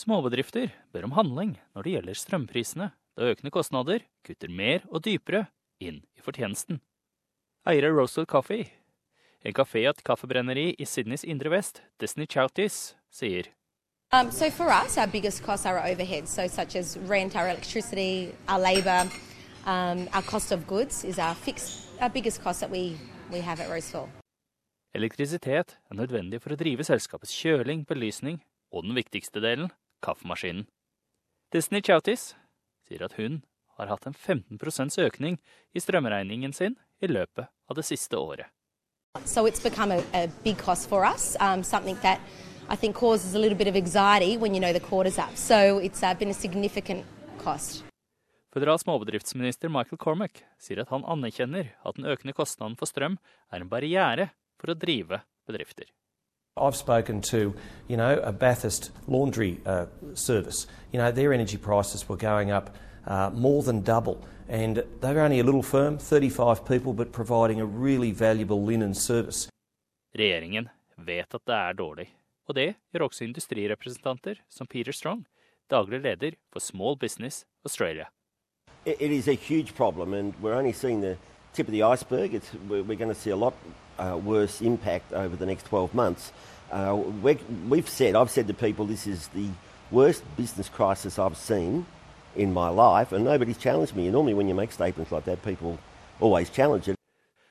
Småbedrifter ber om handling når det gjelder strømprisene, da økende kostnader kutter mer og dypere inn i fortjenesten. Eier av Roasted Coffee, en kafé og et kaffebrenneri i Sydneys indre vest, Destiny Chouties, sier Um, so for us, our biggest costs are our overheads, so such as rent, our electricity, our labour, um, our cost of goods is our fixed, our biggest cost that we, we have at Roseville. Elektrisitet er nødvendig for å drive selskapets kjøling, belysning og den viktigste delen, kaffemaskinen. Destiny Chouties sier at hun har hatt en 15% økning i strømregningen sin i løpet av det siste året. So it's become a, a big cost for us, um, something that I think causes a little bit of anxiety when you know the quarter's up. So it's uh, been a significant cost. Føderal småbedriftsminister Michael Cormack sier at han anerkjenner at den økende kostnaden for strøm er en barriere for å drive bedrifter. I've spoken to, you know, a Bathurst laundry uh, service. You know, their energy prices were going up uh, more than double. And they were only a little firm, 35 people, but providing a really valuable linen service. Regjeringen vet at det er dårlig, og det gjør også industrirepresentanter som Peter Strong, daglig leder for Small Business Australia. It, it is a huge problem, and we're only seeing the tip of the iceberg. It's, we're, we're going to see a lot uh, worse impact over the next 12 months. Uh, we we've said, I've said to people, this is the worst business crisis I've seen in my life, and nobody's challenged me. And normally, when you make statements like that, people always challenge it.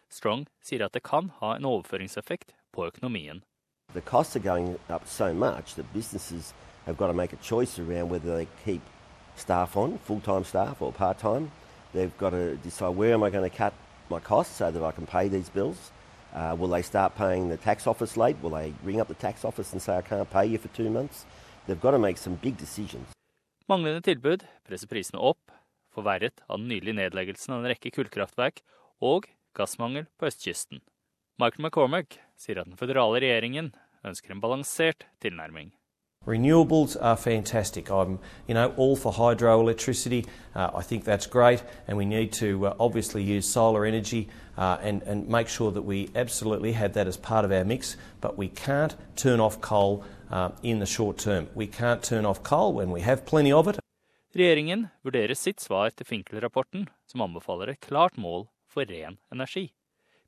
Strong sier at det kan ha en overføringseffekt på økonomien. The costs are going up so much that businesses have got to make a choice around whether they keep staff on, full time staff or part time. They've got to decide where am I going to cut my costs so that I can pay these bills. Uh, will they start paying the tax office late? Will they ring up the tax office and say I can't pay you for two months? They've got to make some big decisions. Manglende tilbud presser prisene opp, forverret av den nylige nedleggelsen av en rekke kullkraftverk og gassmangel på østkysten. Michael McCormack sier at den føderale regjeringen ønsker en balansert tilnærming. Renewables are fantastic. I'm, you know, all for hydroelectricity. Uh, I think that's great, and we need to uh, obviously use solar energy uh, and, and make sure that we absolutely have that as part of our mix. But we can't turn off coal uh, in the short term. We can't turn off coal when we have plenty of it. Regjeringen vurderer sitt svar til Finkel-rapporten, som anbefaler et klart mål for ren energi.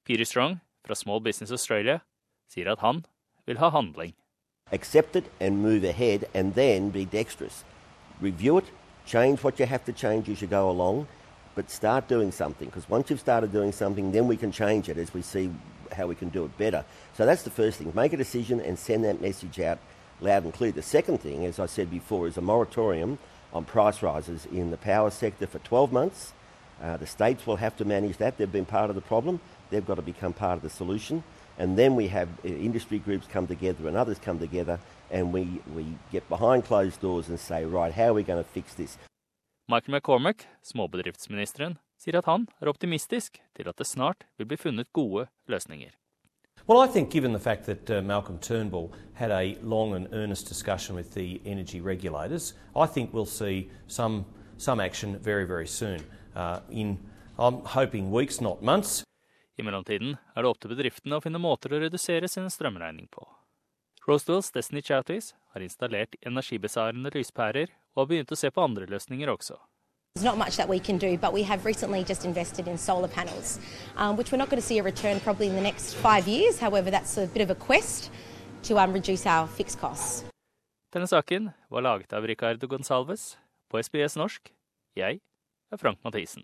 Peter Strong fra Small Business Australia sier at han vil ha handling. Accept it and move ahead, and then be dexterous. Review it, change what you have to change as you go along, but start doing something. Because once you've started doing something, then we can change it as we see how we can do it better. So that's the first thing. Make a decision and send that message out loud and clear. The second thing, as I said before, is a moratorium on price rises in the power sector for 12 months. Uh, the states will have to manage that. They've been part of the problem. They've got to become part of the solution. And then we have uh, industry groups come together and others come together and we, we get behind closed doors and say, right, how are we going to fix this? Michael McCormack, småbedriftsministeren, sier at han er optimistisk til at det snart vil bli funnet gode løsninger. Well, I think given the fact that uh, Malcolm Turnbull had a long and earnest discussion with the energy regulators, I think we'll see some, some action very, very soon. Uh, in, I'm hoping weeks, not months. I mellomtiden er det opp til bedriftene å finne måter å redusere sin strømregning på. Rosedales Destiny Charities har installert energibesparende lyspærer og har begynt å se på andre løsninger også. There's not much that we can do, but we have recently just invested in solar panels, um, which we're not going to see a return probably in the next five years. However, that's a bit of a quest to um, reduce our fixed costs. Denne saken var laget av Ricardo Gonsalves på SBS norsk. Jeg er Frank Mathisen.